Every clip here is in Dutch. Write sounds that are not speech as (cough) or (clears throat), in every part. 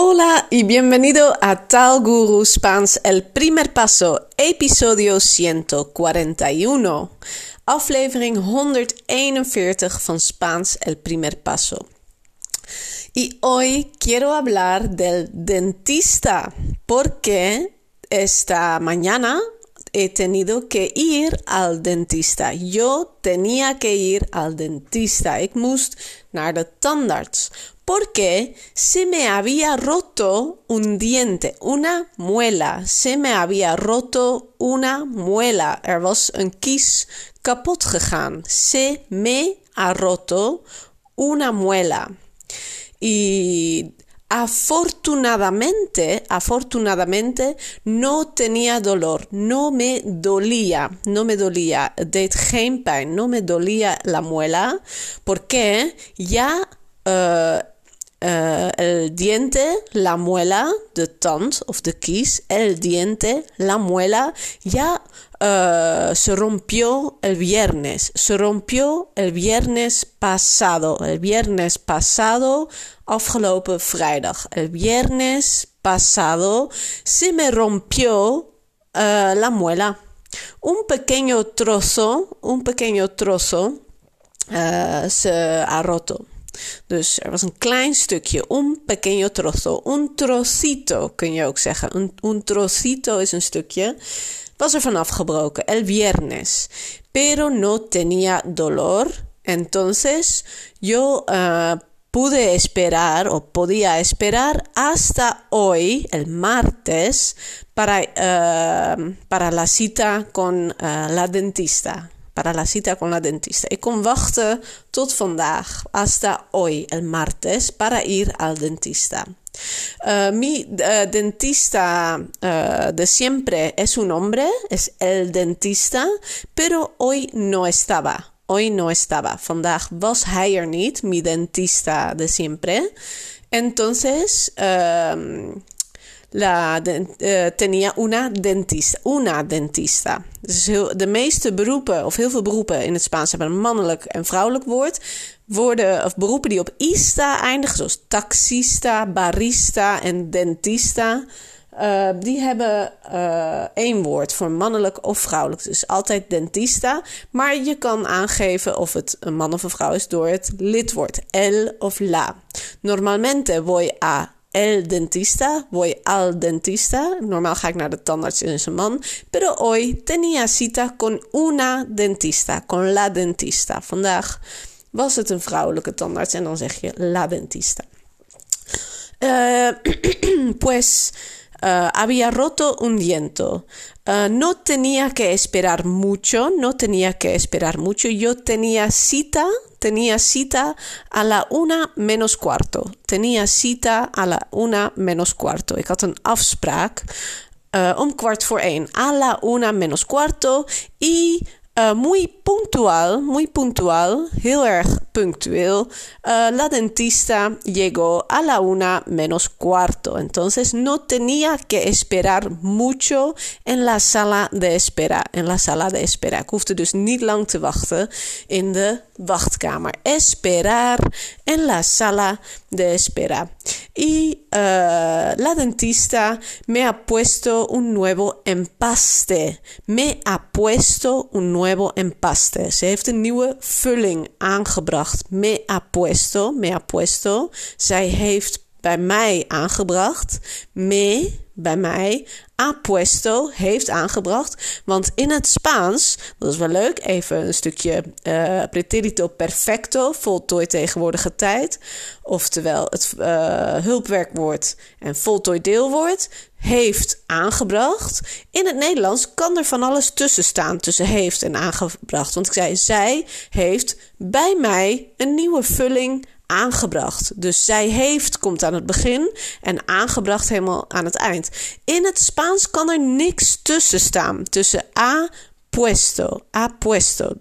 Hola y bienvenido a Tal Guru Spaans El Primer Paso, episodio 141, aflevering 141 van Spaans El Primer Paso. Y hoy quiero hablar del dentista, porque esta mañana he tenido que ir al dentista. Yo tenía que ir al dentista. Ik moest naar de tandarts porque se me había roto un diente, una muela. Se me había roto una muela. Er was een kies kapot gegaan. Se me ha roto una muela. Y afortunadamente, afortunadamente no tenía dolor, no me dolía, no me dolía, deed geen pijn, no me dolía la muela, porque ya uh, uh, el diente, la muela, de tand of de kies, el diente, la muela, ya uh, se rompió el viernes. Se rompió el viernes pasado. El viernes pasado, afgelopen vrijdag. El viernes pasado se me rompió uh, la muela. Un pequeño trozo, un pequeño trozo se ha roto. Dus er was een klein stukje, un pequeño trozo, un trocito kun je ook zeggen. Un, un trocito is een stukje. Was er vanaf gebroken, el viernes. Pero no tenía dolor. Entonces yo uh, pude esperar o podía esperar hasta hoy, el martes, para, uh, para la cita con uh, la dentista. Para la cita con la dentista. Ik kon wachten tot vandaag, hasta hoy, el martes, para ir al dentista. Uh, mi uh, dentista uh, de siempre es un hombre, es el dentista, pero hoy no estaba. Hoy no estaba. Vandaag was hij er niet, mi dentista de siempre. Entonces, la uh, tenía una dentista. Una dentista. Dus de meeste beroepen, of heel veel beroepen in het Spaans hebben een mannelijk en vrouwelijk woord. Woorden of beroepen die op ista eindigen, zoals taxista, barista en dentista. Uh, die hebben uh, één woord voor mannelijk of vrouwelijk. Dus altijd dentista. Maar je kan aangeven of het een man of een vrouw is door het lidwoord el of la. Normalmente voy a el dentista, voy al dentista. Normaal ga ik naar de tandarts en een man. Pero hoy tenía cita con una dentista, con la dentista. Vandaag was het een vrouwelijke tandarts en dan zeg je la dentista. Uh, (clears throat) pues uh, había roto un diente. Uh, no tenía que esperar mucho, no tenía que esperar mucho. Yo tenía cita, tenía cita a la una menos cuarto. Tenía cita a la una menos cuarto. Ik had een afspraak uh, om kwart voor één. A la una menos cuarto. Y muy puntual, muy puntual, heel erg punctueel. Uh, la dentista llegó a la una menos cuarto. Entonces no tenía que esperar mucho en la sala de espera. En la sala de espera. Ik hoefde dus niet lang te wachten in de wachtkamer. Esperar en la sala de espera. Y uh, la dentista me ha puesto un nuevo empaste. Me ha puesto un nuevo empaste. Ze heeft een nieuwe vulling aangebracht. Me ha puesto, me ha puesto. Zij heeft bij mij aangebracht. Me, bij mij. Ha puesto, heeft aangebracht. Want in het Spaans, dat is wel leuk, even een stukje uh, perfecto, voltooid tegenwoordige tijd. Oftewel het uh, hulpwerkwoord en voltooid deelwoord heeft aangebracht. In het Nederlands kan er van alles tussen staan, tussen heeft en aangebracht. Want ik zei, zij heeft bij mij een nieuwe vulling aangebracht. Dus zij heeft komt aan het begin en aangebracht helemaal aan het eind. In het Spaans kan er niks tussen staan. Tussen a puesto, a puesto.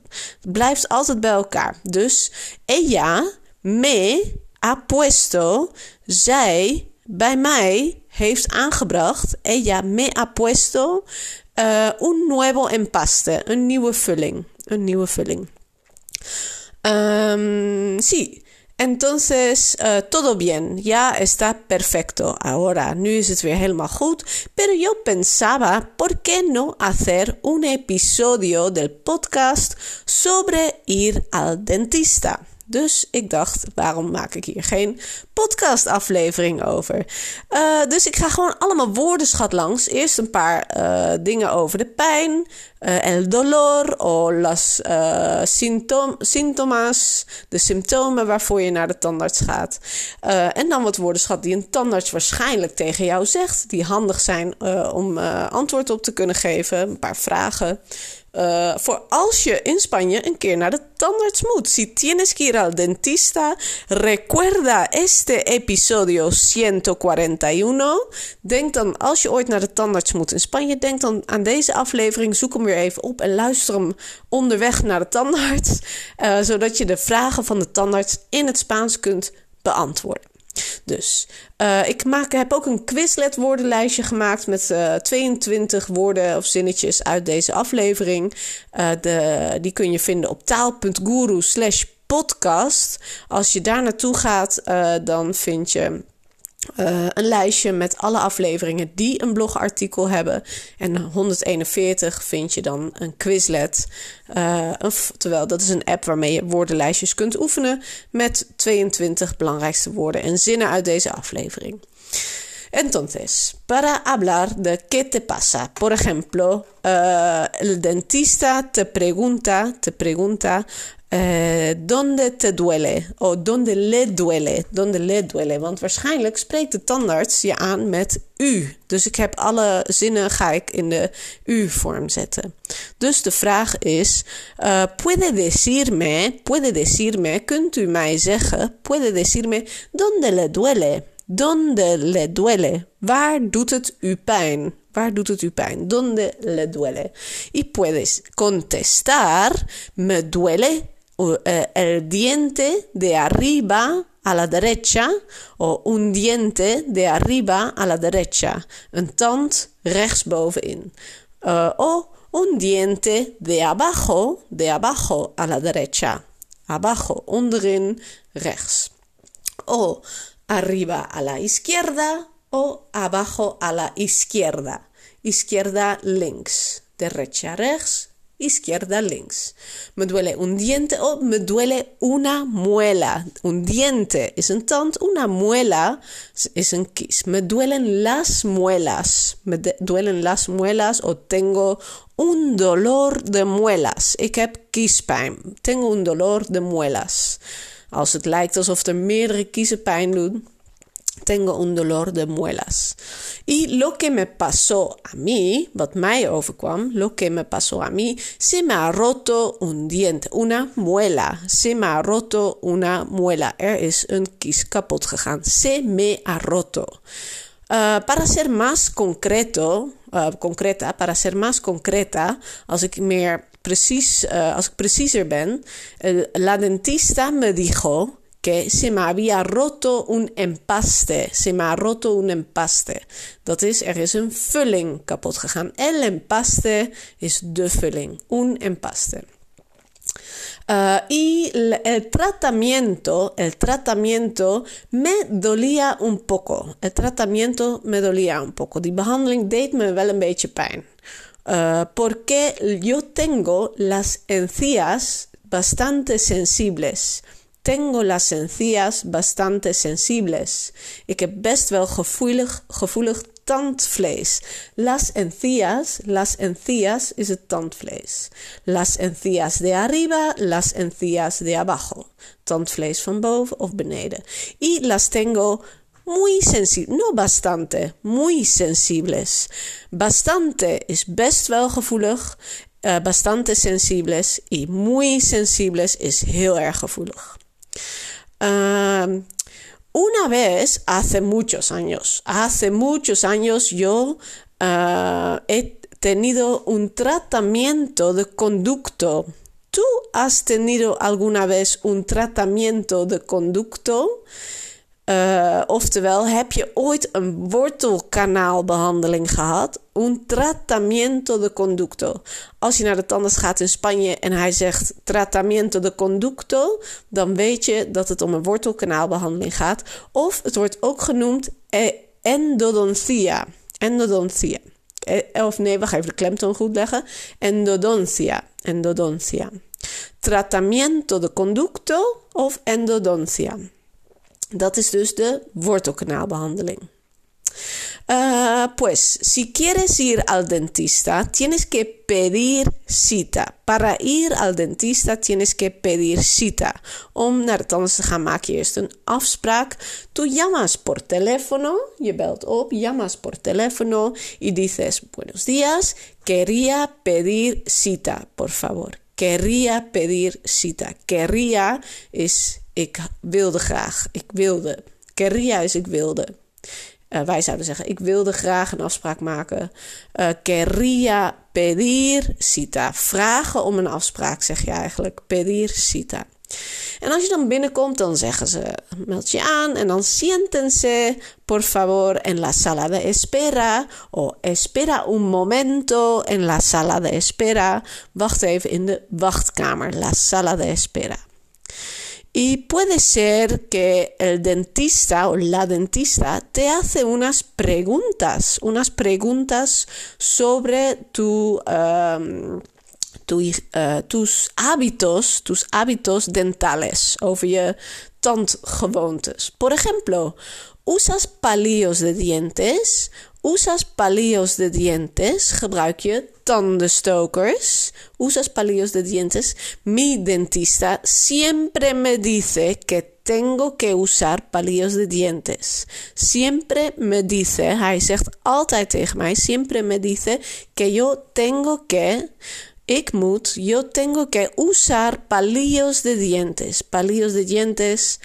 Het blijft altijd bij elkaar. Dus ella me ha puesto, zij bij mij heeft aangebracht. Ella me ha puesto uh, un nuevo empaste, een nieuwe vulling, een nieuwe vulling. Um, sí. Entonces, uh, todo bien, ya está perfecto. Ahora, nu is het weer. Pero yo pensaba, ¿por qué no hacer un episodio del podcast sobre ir al dentista? Dus ik dacht, waarom maak ik hier geen podcastaflevering over? Uh, dus ik ga gewoon allemaal woordenschat langs. Eerst een paar uh, dingen over de pijn, uh, el dolor o las symptom síntomas, de symptomen waarvoor je naar de tandarts gaat. en dan wat woordenschat die een tandarts waarschijnlijk tegen jou zegt, die handig zijn om antwoord op te kunnen geven. Een paar vragen. Uh, voor als je in Spanje een keer naar de tandarts moet. Si tienes que ir al dentista, recuerda este episodio 141. Denk dan, als je ooit naar de tandarts moet in Spanje, denk dan aan deze aflevering. Zoek hem weer even op en luister hem onderweg naar de tandarts. Uh, zodat je de vragen van de tandarts in het Spaans kunt beantwoorden. Dus uh, ik maak, heb ook een Quizlet woordenlijstje gemaakt met uh, eh, 22 woorden of zinnetjes uit deze aflevering. Uh, de, die kun je vinden op taal.guru slash podcast. Als je daar naartoe gaat, dan vind je uh, een lijstje met alle afleveringen die een blogartikel hebben. En 141 vind je dan een Quizlet. Uh, terwijl dat is een app waarmee je woordenlijstjes kunt oefenen met 22 belangrijkste woorden en zinnen uit deze aflevering. Entonces, para hablar de qué te pasa, por ejemplo, uh, el dentista te pregunta, te pregunta Uh, donde te duele? Oh, donde le duele? Donde le duele? Want waarschijnlijk spreekt de tandarts je aan met u. Dus ik heb alle zinnen ga ik in de u-vorm zetten. Dus de vraag is: uh, puede decirme, puede decirme, kunt u mij zeggen, puede decirme, donde le duele? Donde le duele? Waar doet u pijn? Waar doet u pijn? Donde le duele? Y puedes contestar, me duele Eh, el diente de arriba a la derecha o un diente de arriba a la derecha. Een tand rechtsbovenin. Uh, o un diente de abajo, de abajo a la derecha. Abajo, onderin, rechts. O arriba a la izquierda o abajo a la izquierda. Izquierda links. Derecha rechts, izquierda, links. Me duele un diente o me duele una muela. Un diente is een tand, una muela is een kies. Me duelen las muelas. Me duelen las muelas o tengo un dolor de muelas. Ik heb kiespijn. Tengo un dolor de muelas. Als het lijkt alsof er meerdere kiezen pijn doen tengo un dolor de muelas. Y lo que me pasó a mí, wat mij overkwam, lo que me pasó a mí, se me ha roto un diente, una muela. Se me ha roto una muela. Er is een kies kapot gegaan. Se me ha roto. Uh, para ser más concreto, uh, concreta, para ser más concreta, als ik meer precies, uh, als ik preciezer ben, la dentista me dijo que se me había roto un empaste. Se me ha roto un empaste. Dat is, er is een vulling kapot gegaan. El empaste is de vulling. Un empaste. Uh, y el tratamiento, el tratamiento me dolía un poco. El tratamiento me dolía un poco. Die behandeling deed me wel een beetje pijn. Uh, porque yo tengo las encías bastante sensibles tengo las encías bastante sensibles. Ik heb best wel gevoelig, gevoelig tandvlees. Las encías, las encías is het tandvlees. Las encías de arriba, las encías de abajo. Tandvlees van boven of beneden. Y las tengo muy sensibles, no bastante, muy sensibles. Bastante is best wel gevoelig, uh, bastante sensibles. Y muy sensibles is heel erg gevoelig. una vez, hace muchos años, hace muchos años yo ah, he tenido un tratamiento de conducto. ¿Tú has tenido alguna vez un tratamiento de conducto? Uh, oftewel, heb je ooit een wortelkanaalbehandeling gehad? Un tratamiento de conducto. Als je naar de tandarts gaat in Spanje en hij zegt tratamiento de conducto, dan weet je dat het om een wortelkanaalbehandeling gaat. Of het wordt ook genoemd eh, endodontia. Endodontia. Eh, of nee, we gaan even de klemtoon goed leggen. Endodontia. Endodontia. Tratamiento de conducto of endodontia. Dat is dus de wortelkanaalbehandeling. Uh, pues, si quieres ir al dentista, tienes que pedir cita. Para ir al dentista tienes que pedir cita. Om naar de tandarts te gaan maak je eerst een afspraak. Tú llamas por teléfono, je belt op, llamas por teléfono y dices, buenos días, quería pedir cita, por favor. Quería pedir cita. Quería is ik wilde graag. Ik wilde. Quería is ik wilde. Uh, wij zouden zeggen, ik wilde graag een afspraak maken. Uh, quería pedir cita. Vragen om een afspraak, zeg je eigenlijk. Pedir cita. En als je dan binnenkomt, dan zeggen ze, meld je aan en dan siéntense, por favor, en la sala de espera. O espera un momento en la sala de espera. Wacht even in de wachtkamer, la sala de espera. Y puede ser que el dentista o la dentista te hace unas preguntas, unas preguntas sobre tu, um, uh, tus hábitos, tus hábitos dentales, over tandgewoontes. Por ejemplo, ¿usas palillos de dientes? ¿Usas palillos de dientes? Gebruik je tandenstokers? ¿Usas palillos de dientes? Mi dentista siempre me dice que tengo que usar palillos de dientes. Siempre me dice, hij zegt altijd tegen mij, siempre me dice que yo tengo que ik moet, yo tengo que usar palillos de dientes. Palillos de dientes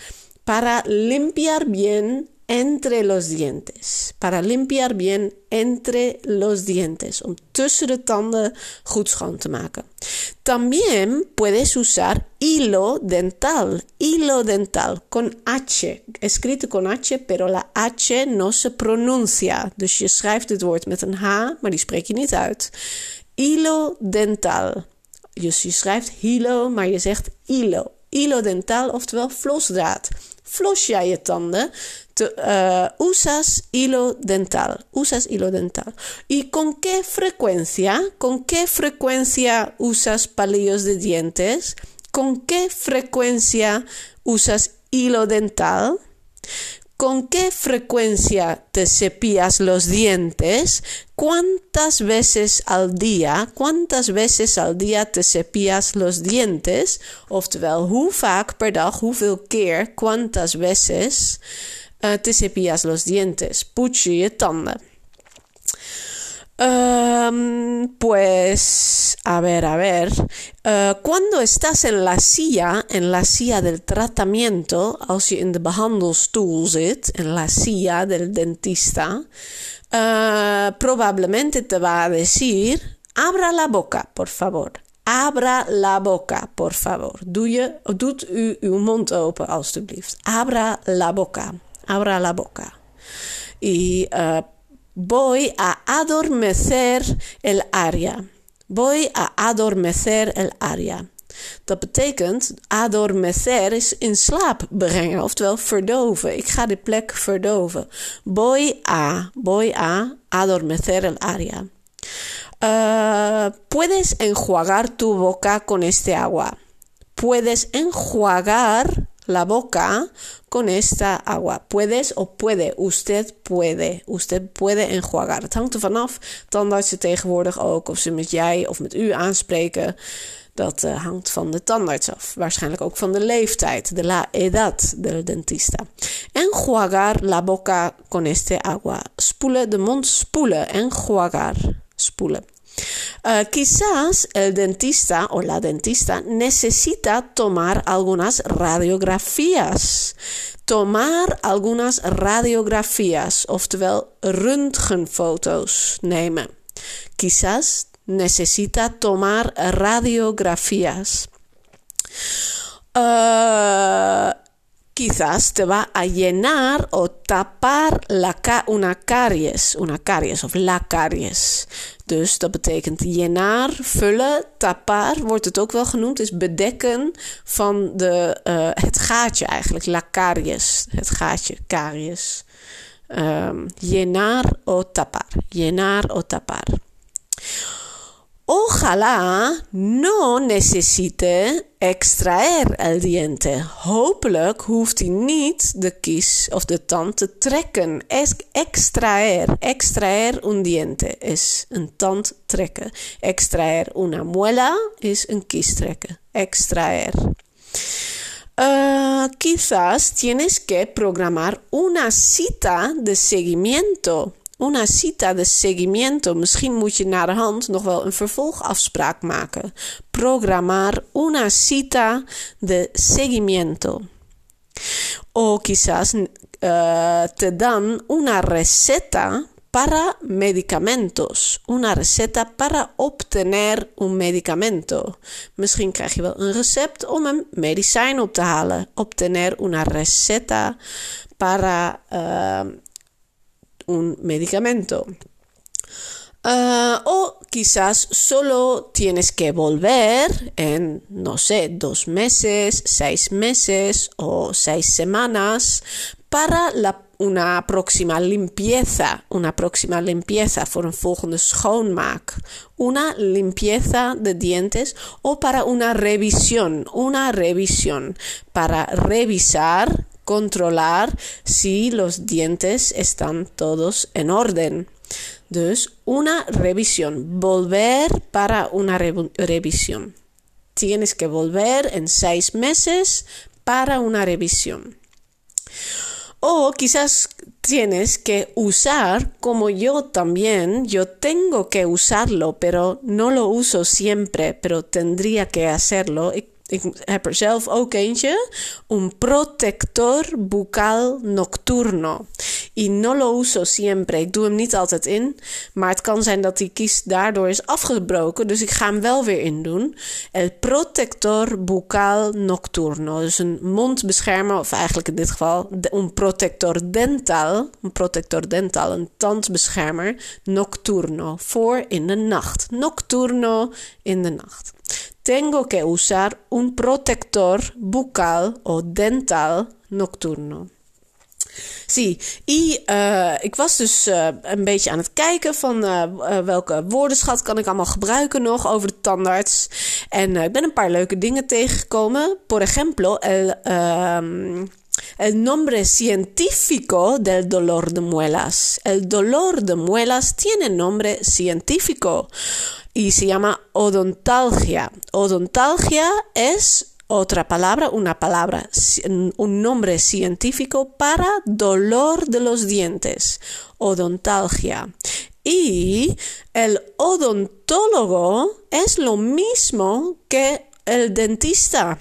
para limpiar bien entre los dientes. Para limpiar bien entre los dientes. Om tussen de tanden goed schoon te maken. También puedes usar hilo dental. Hilo dental con H. Escrito con H, pero la H no se pronuncia. Dus je schrijft het woord met een H, maar die spreek je niet uit. Hilo dental. Dus je schrijft hilo, maar je zegt hilo. Hilo dental, oftewel flosdraad. Flos jij je tanden uh, usas hilo dental, usas hilo dental. ¿Y con qué frecuencia? ¿Con qué frecuencia usas palillos de dientes? ¿Con qué frecuencia usas hilo dental? ¿Con qué frecuencia te cepillas los dientes? ¿Cuántas veces al día, cuántas veces al día te cepillas los dientes? Oftewel, hoe vaak per dag, hoeveel keer, cuántas veces uh, te cepillas los dientes, poets je tanden. Um, pues, a ver, a ver. Uh, cuando estás en la silla, en la silla del tratamiento, als je in de behandelstoel en la silla del dentista, uh, probablemente te va a decir, abra la boca, por favor. Abra la boca, por favor. Doe je, doet u uw mond open, alstublieft. Abra la boca. abra la boca. Y uh, voy a adormecer el área. Voy a adormecer el área. Dat betekent adormecer is in slaap brengen, oftewel verdoven. Ik ga de plek verdoven. Voy a, voy a adormecer el área. Uh, puedes enjuagar tu boca con este agua. Puedes enjuagar la boca con esta agua. Puedes o puede. Usted puede. Usted puede enjuagar. Het hangt er vanaf tandartsen tegenwoordig ook. Of ze met jij of met u aanspreken. Dat uh, hangt van de tandarts af. Waarschijnlijk ook van de leeftijd. De la edad del dentista. Enjuagar la boca con este agua. Spoelen, de mond spoelen. Enjuagar. Spoelen. Uh, quizás el dentista o la dentista necesita tomar algunas radiografías. Tomar algunas radiografías, oftewel röntgenfoto's nemen. Quizás necesita tomar radiografías. Uh, quizás te va a llenar o tapar la ca una caries. Una caries of la caries. Dus dat betekent llenar, vullen, tapar wordt het ook wel genoemd. Is bedekken van de, uh, het gaatje eigenlijk. La caries. Het gaatje, caries. Um, llenar o tapar. Llenar o tapar. Ojalá no necesite extraer el diente. Hopelijk hoeft hij niet de kies of de tand te trekken. Extraer. Extraer un diente is een tand trekken. Extraer una muela is een kies trekken. Extraer. Uh, quizás tienes que programar una cita de seguimiento una cita de seguimiento. Misschien moet je naar de hand nog wel een vervolgafspraak maken. Programar una cita de seguimiento. O quizás uh, te dan una receta para medicamentos. Una receta para obtener un medicamento. Misschien krijg je wel een recept om een medicijn op te halen. Obtener una receta para uh, un medicamento. Uh, o quizás solo tienes que volver en, no sé, dos meses, seis meses o seis semanas para una próxima limpieza. Una próxima limpieza voor een volgende schoonmaak. Una limpieza de dientes o para una revisión. Una revisión. Para revisar controlar si los dientes están todos en orden. Dus una revisión, volver para una revisión. Tienes que volver en seis meses para una revisión. O quizás tienes que usar, como yo también, yo tengo que usarlo, pero no lo uso siempre, pero tendría que hacerlo. Ik heb er zelf ook eentje. Un protector bucal nocturno. Y no lo uso siempre. Ik doe hem niet altijd in. Maar het kan zijn dat die kies daardoor is afgebroken. Dus ik ga hem wel weer in doen. El protector bucal nocturno. Dus een mondbeschermer. Of eigenlijk in dit geval un protector dental. Een protector dental. Een tandbeschermer. Nocturno. Voor in de nacht. Nocturno in de nacht. Tengo que usar un protector bucal o dental nocturno. Zie, uh, ik was dus uh, een beetje aan het kijken van uh, welke woordenschat kan ik allemaal gebruiken nog over de tandarts. En ik ben een paar leuke dingen tegengekomen. Por ejemplo, el, um, el nombre científico del dolor de muelas. El dolor de muelas tiene nombre científico y se llama odontalgia. Odontalgia es otra palabra, una palabra, un nombre científico para dolor de los dientes. Odontalgia. Y el odontólogo es lo mismo que el dentista.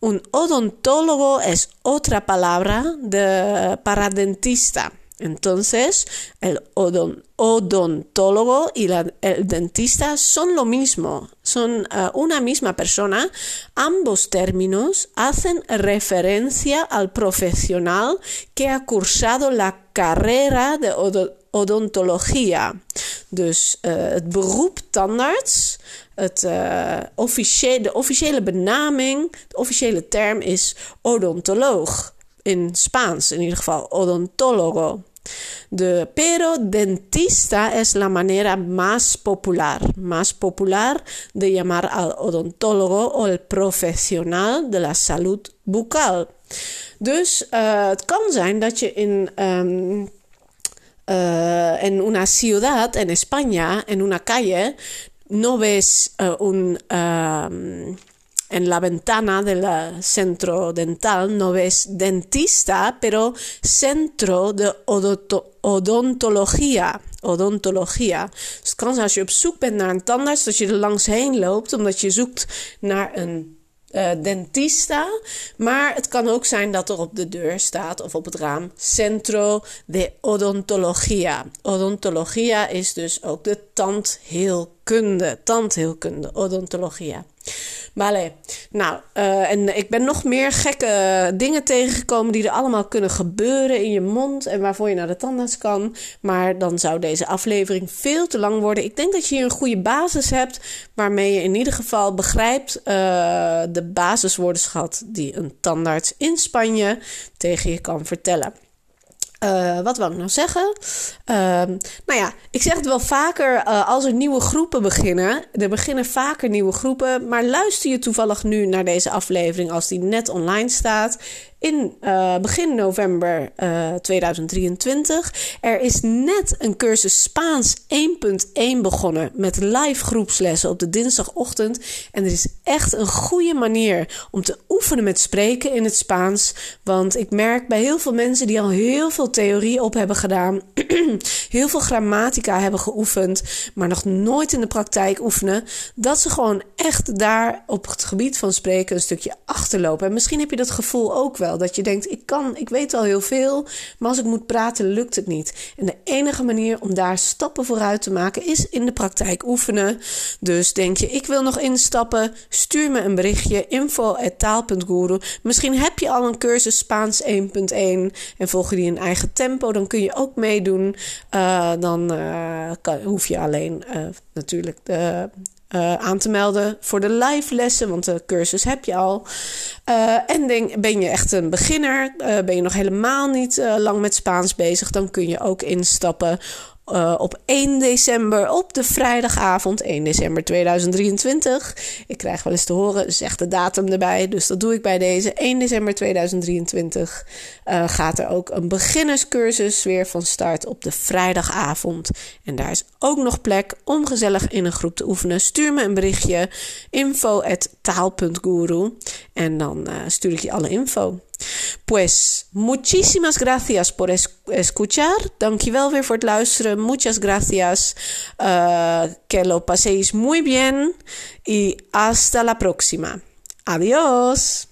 Un odontólogo es otra palabra de, para dentista. Entonces, el odontólogo y el dentista son lo mismo, son uh, una misma persona. Ambos términos hacen referencia al profesional que ha cursado la carrera de odontologia. Dus uh, het beroep tandarts, het, uh, officiële, de officiële benaming, de officiële term is odontoloog. In Spaans in ieder geval, odontólogo. Pero dentista es la manera más popular, más popular de llamar al odontólogo o el profesional de la salud bucal. Dus uh, het kan zijn dat je in, um, uh, en una ciudad, en España, en una calle, no ves uh, un... Um, en la ventana del centro dental no ves dentista, pero centro de odontologia. Odontologia. Dus het kan zijn als je op zoek bent naar een tandarts, dat je er langs heen loopt, omdat je zoekt naar een uh, dentista. Maar het kan ook zijn dat er op de deur staat of op het raam Centro de Odontologia. Odontologia is dus ook de tandheelkunde. Tandheelkunde, odontologia. Vale. Nou, uh, en ik ben nog meer gekke dingen tegengekomen die er allemaal kunnen gebeuren in je mond en waarvoor je naar de tandarts kan. Maar dan zou deze aflevering veel te lang worden. Ik denk dat je hier een goede basis hebt waarmee je in ieder geval begrijpt uh, de basiswoordenschat die een tandarts in Spanje tegen je kan vertellen. Uh, wat wil ik nou zeggen? Uh, nou ja, ik zeg het wel vaker uh, als er nieuwe groepen beginnen. Er beginnen vaker nieuwe groepen. Maar luister je toevallig nu naar deze aflevering als die net online staat in uh, begin november uh, 2023. Er is net een cursus Spaans 1.1 begonnen met live groepslessen op de dinsdagochtend. En er is echt een goede manier om te oefenen met spreken in het Spaans. Want ik merk bij heel veel mensen die al heel veel theorie op hebben gedaan, (clears throat) heel veel grammatica hebben geoefend, maar nog nooit in de praktijk oefenen, dat ze gewoon echt daar op het gebied van spreken een stukje achterlopen. En misschien heb je dat gevoel ook Dat je denkt, ik kan, ik weet al heel veel, maar als ik moet praten, lukt het niet. En de enige manier om daar stappen vooruit te maken is in de praktijk oefenen. Dus denk je, ik wil nog instappen, stuur me een berichtje, info.taal.guru. Misschien heb je al een cursus Spaans 1.1 en volg je die in eigen tempo, dan kun je ook meedoen. Uh, dan uh, hoef je alleen uh, natuurlijk de uh, aan te melden. Voor de live lessen, want de cursus heb je al. Uh, en denk, ben je echt een beginner, uh, ben je nog helemaal niet lang met Spaans bezig, dan kun je ook instappen uh, op 1 december, op de vrijdagavond, 1 december 2023. Ik krijg wel eens te horen, zeg de datum erbij, dus dat doe ik bij deze. 1 december 2023 uh, gaat er ook een beginnerscursus weer van start op de vrijdagavond. En daar is ook nog plek om gezellig in een groep te oefenen. Stuur me een berichtje, info.taal.guru en dan uh, stuur ik je alle info. Pues muchísimas gracias por es escuchar. Dankjewel weer voor het luisteren. Muchas gracias. Uh, que lo paséis muy bien. Y hasta la próxima. Adiós.